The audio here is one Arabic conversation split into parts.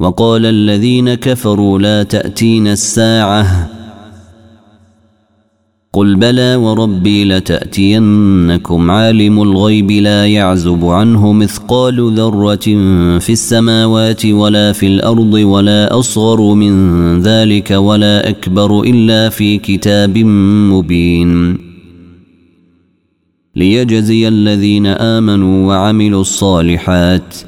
وقال الذين كفروا لا تأتين الساعة. قل بلى وربي لتأتينكم عالم الغيب لا يعزب عنه مثقال ذرة في السماوات ولا في الأرض ولا أصغر من ذلك ولا أكبر إلا في كتاب مبين. ليجزي الذين آمنوا وعملوا الصالحات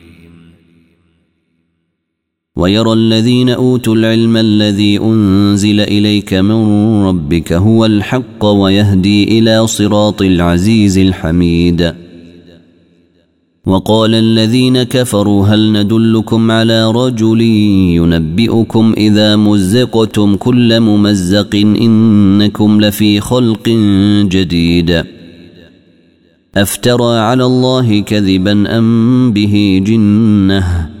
ويرى الذين أوتوا العلم الذي أنزل إليك من ربك هو الحق ويهدي إلى صراط العزيز الحميد. وقال الذين كفروا هل ندلكم على رجل ينبئكم إذا مزقتم كل ممزق إنكم لفي خلق جديد. أفترى على الله كذبا أم به جنة؟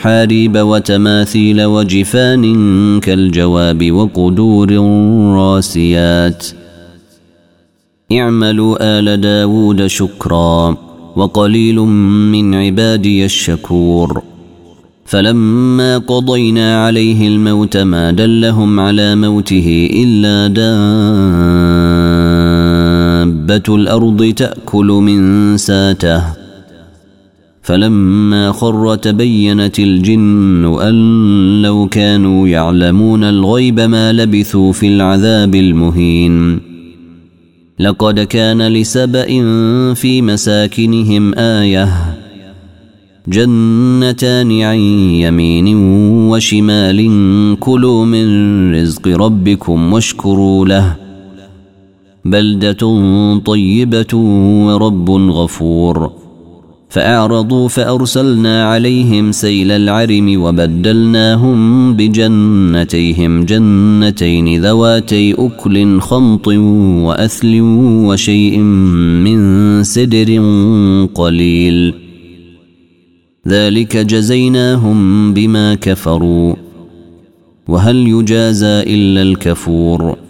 من محاريب وتماثيل وجفان كالجواب وقدور راسيات. اعملوا آل داود شكرا وقليل من عبادي الشكور. فلما قضينا عليه الموت ما دلهم على موته إلا دابة الأرض تأكل من ساته. فلما خر تبينت الجن أن لو كانوا يعلمون الغيب ما لبثوا في العذاب المهين. لقد كان لسبأ في مساكنهم آية جنتان عن يمين وشمال كلوا من رزق ربكم واشكروا له. بلدة طيبة ورب غفور. فأعرضوا فأرسلنا عليهم سيل العرم وبدلناهم بجنتيهم جنتين ذواتي أكل خمط وأثل وشيء من سدر قليل. ذلك جزيناهم بما كفروا. وهل يجازى إلا الكفور ۖ؟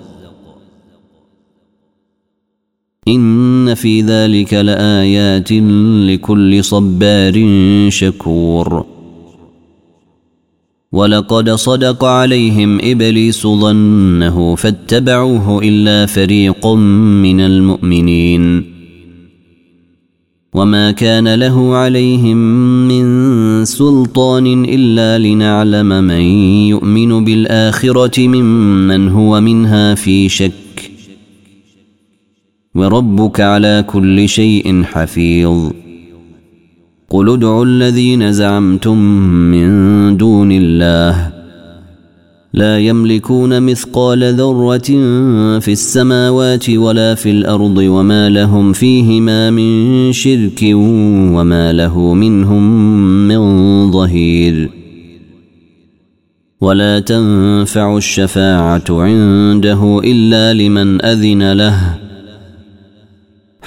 إن في ذلك لآيات لكل صبار شكور. ولقد صدق عليهم إبليس ظنه فاتبعوه إلا فريق من المؤمنين. وما كان له عليهم من سلطان إلا لنعلم من يؤمن بالآخرة ممن هو منها في شك. وربك على كل شيء حفيظ. قل ادعوا الذين زعمتم من دون الله. لا يملكون مثقال ذرة في السماوات ولا في الأرض وما لهم فيهما من شرك وما له منهم من ظهير. ولا تنفع الشفاعة عنده إلا لمن أذن له.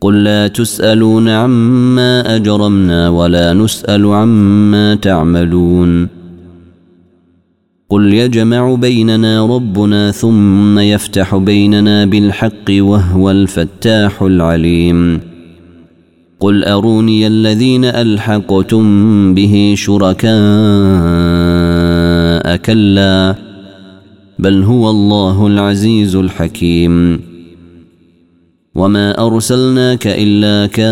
قل لا تسألون عما أجرمنا ولا نسأل عما تعملون. قل يجمع بيننا ربنا ثم يفتح بيننا بالحق وهو الفتاح العليم. قل أروني الذين ألحقتم به شركاء كلا بل هو الله العزيز الحكيم. وما ارسلناك الا كافه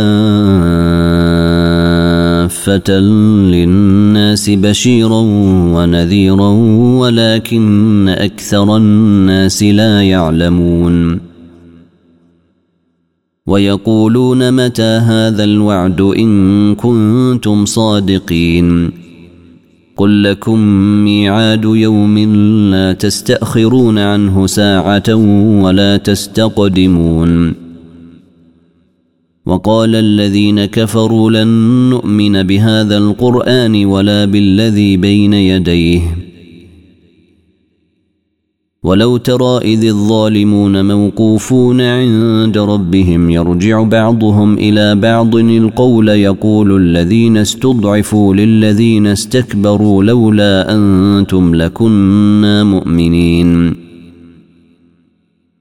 للناس بشيرا ونذيرا ولكن أكثر الناس لا يعلمون ويقولون متى هذا الوعد ان كنتم صادقين قل لكم ميعاد يوم لا تستاخرون عنه ساعه ولا تستقدمون وقال الذين كفروا لن نؤمن بهذا القرآن ولا بالذي بين يديه. ولو ترى إذ الظالمون موقوفون عند ربهم يرجع بعضهم إلى بعض القول يقول الذين استضعفوا للذين استكبروا لولا أنتم لكنا مؤمنين.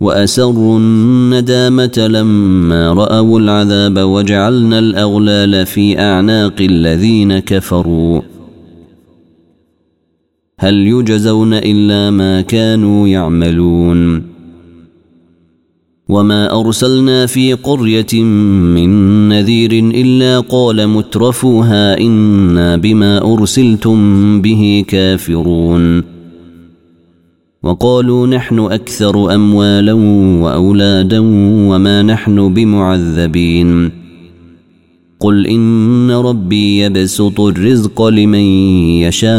وأسروا الندامة لما رأوا العذاب وجعلنا الأغلال في أعناق الذين كفروا. هل يجزون إلا ما كانوا يعملون؟ وما أرسلنا في قرية من نذير إلا قال مترفوها إنا بما أرسلتم به كافرون. وقالوا نحن أكثر أموالا وأولادا وما نحن بمعذبين. قل إن ربي يبسط الرزق لمن يشاء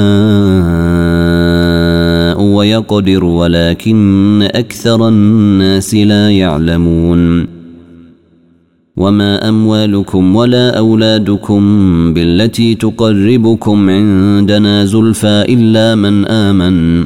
ويقدر ولكن أكثر الناس لا يعلمون. وما أموالكم ولا أولادكم بالتي تقربكم عندنا زلفى إلا من آمن.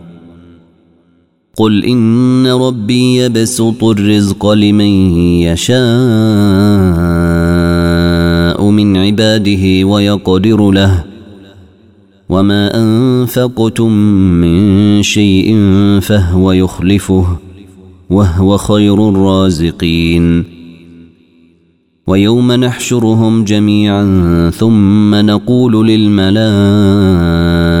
قل إن ربي يبسط الرزق لمن يشاء من عباده ويقدر له وما أنفقتم من شيء فهو يخلفه وهو خير الرازقين ويوم نحشرهم جميعا ثم نقول للملائكة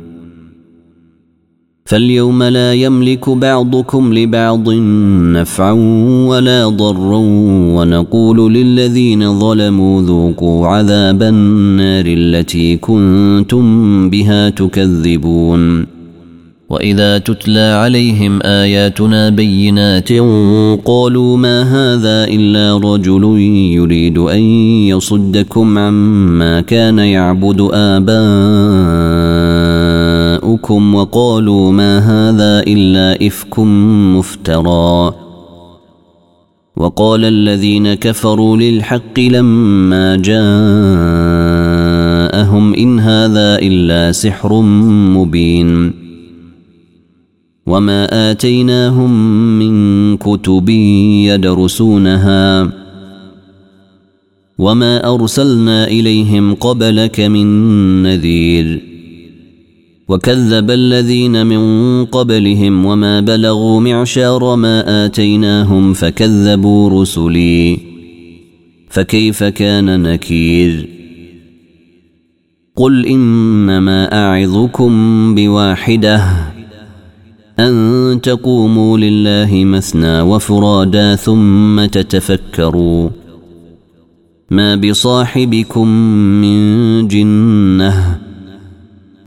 فاليوم لا يملك بعضكم لبعض نفعا ولا ضرا ونقول للذين ظلموا ذوقوا عذاب النار التي كنتم بها تكذبون. وإذا تتلى عليهم آياتنا بينات قالوا ما هذا إلا رجل يريد أن يصدكم عما كان يعبد اباؤكم وقالوا ما هذا إلا إفك مفترى. وقال الذين كفروا للحق لما جاءهم إن هذا إلا سحر مبين. وما آتيناهم من كتب يدرسونها. وما أرسلنا إليهم قبلك من نذير. وكذب الذين من قبلهم وما بلغوا معشار ما آتيناهم فكذبوا رسلي. فكيف كان نكير؟ قل إنما أعظكم بواحدة أن تقوموا لله مثنى وفرادا ثم تتفكروا. ما بصاحبكم من جنة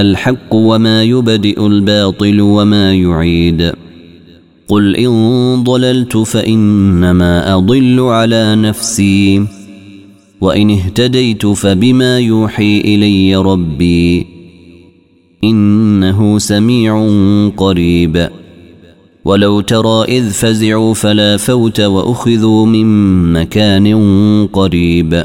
الحق وما يبدئ الباطل وما يعيد. قل إن ضللت فإنما أضل على نفسي. وإن اهتديت فبما يوحي إلي ربي. إنه سميع قريب. ولو ترى إذ فزعوا فلا فوت وأخذوا من مكان قريب.